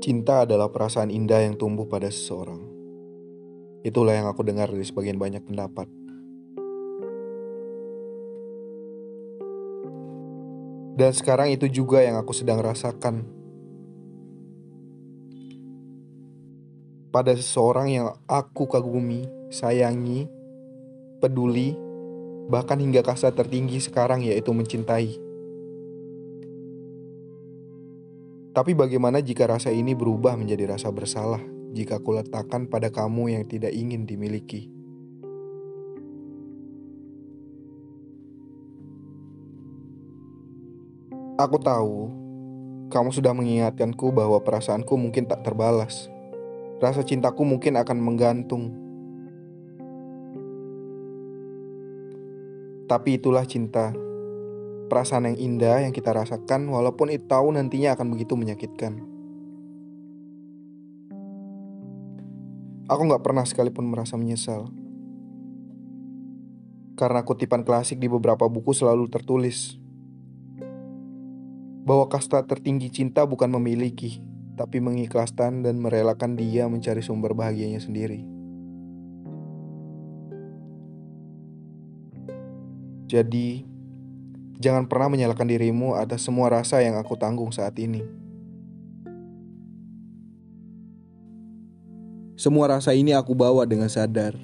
Cinta adalah perasaan indah yang tumbuh pada seseorang. Itulah yang aku dengar dari sebagian banyak pendapat. Dan sekarang itu juga yang aku sedang rasakan. Pada seseorang yang aku kagumi, sayangi, peduli, bahkan hingga kasta tertinggi sekarang yaitu mencintai. Tapi bagaimana jika rasa ini berubah menjadi rasa bersalah jika aku letakkan pada kamu yang tidak ingin dimiliki? Aku tahu kamu sudah mengingatkanku bahwa perasaanku mungkin tak terbalas. Rasa cintaku mungkin akan menggantung. Tapi itulah cinta. Perasaan yang indah yang kita rasakan walaupun itu tahu nantinya akan begitu menyakitkan. Aku gak pernah sekalipun merasa menyesal. Karena kutipan klasik di beberapa buku selalu tertulis bahwa kasta tertinggi cinta bukan memiliki, tapi mengikhlaskan dan merelakan dia mencari sumber bahagianya sendiri. Jadi, jangan pernah menyalahkan dirimu atas semua rasa yang aku tanggung saat ini. Semua rasa ini aku bawa dengan sadar.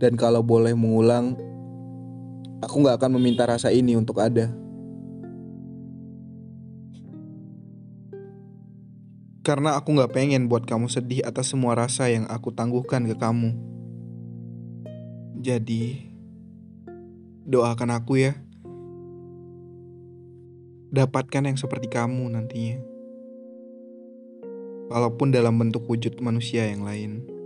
Dan kalau boleh mengulang, aku gak akan meminta rasa ini untuk ada. Karena aku gak pengen buat kamu sedih atas semua rasa yang aku tangguhkan ke kamu. Jadi, doakan aku ya. Dapatkan yang seperti kamu nantinya. Walaupun dalam bentuk wujud manusia yang lain.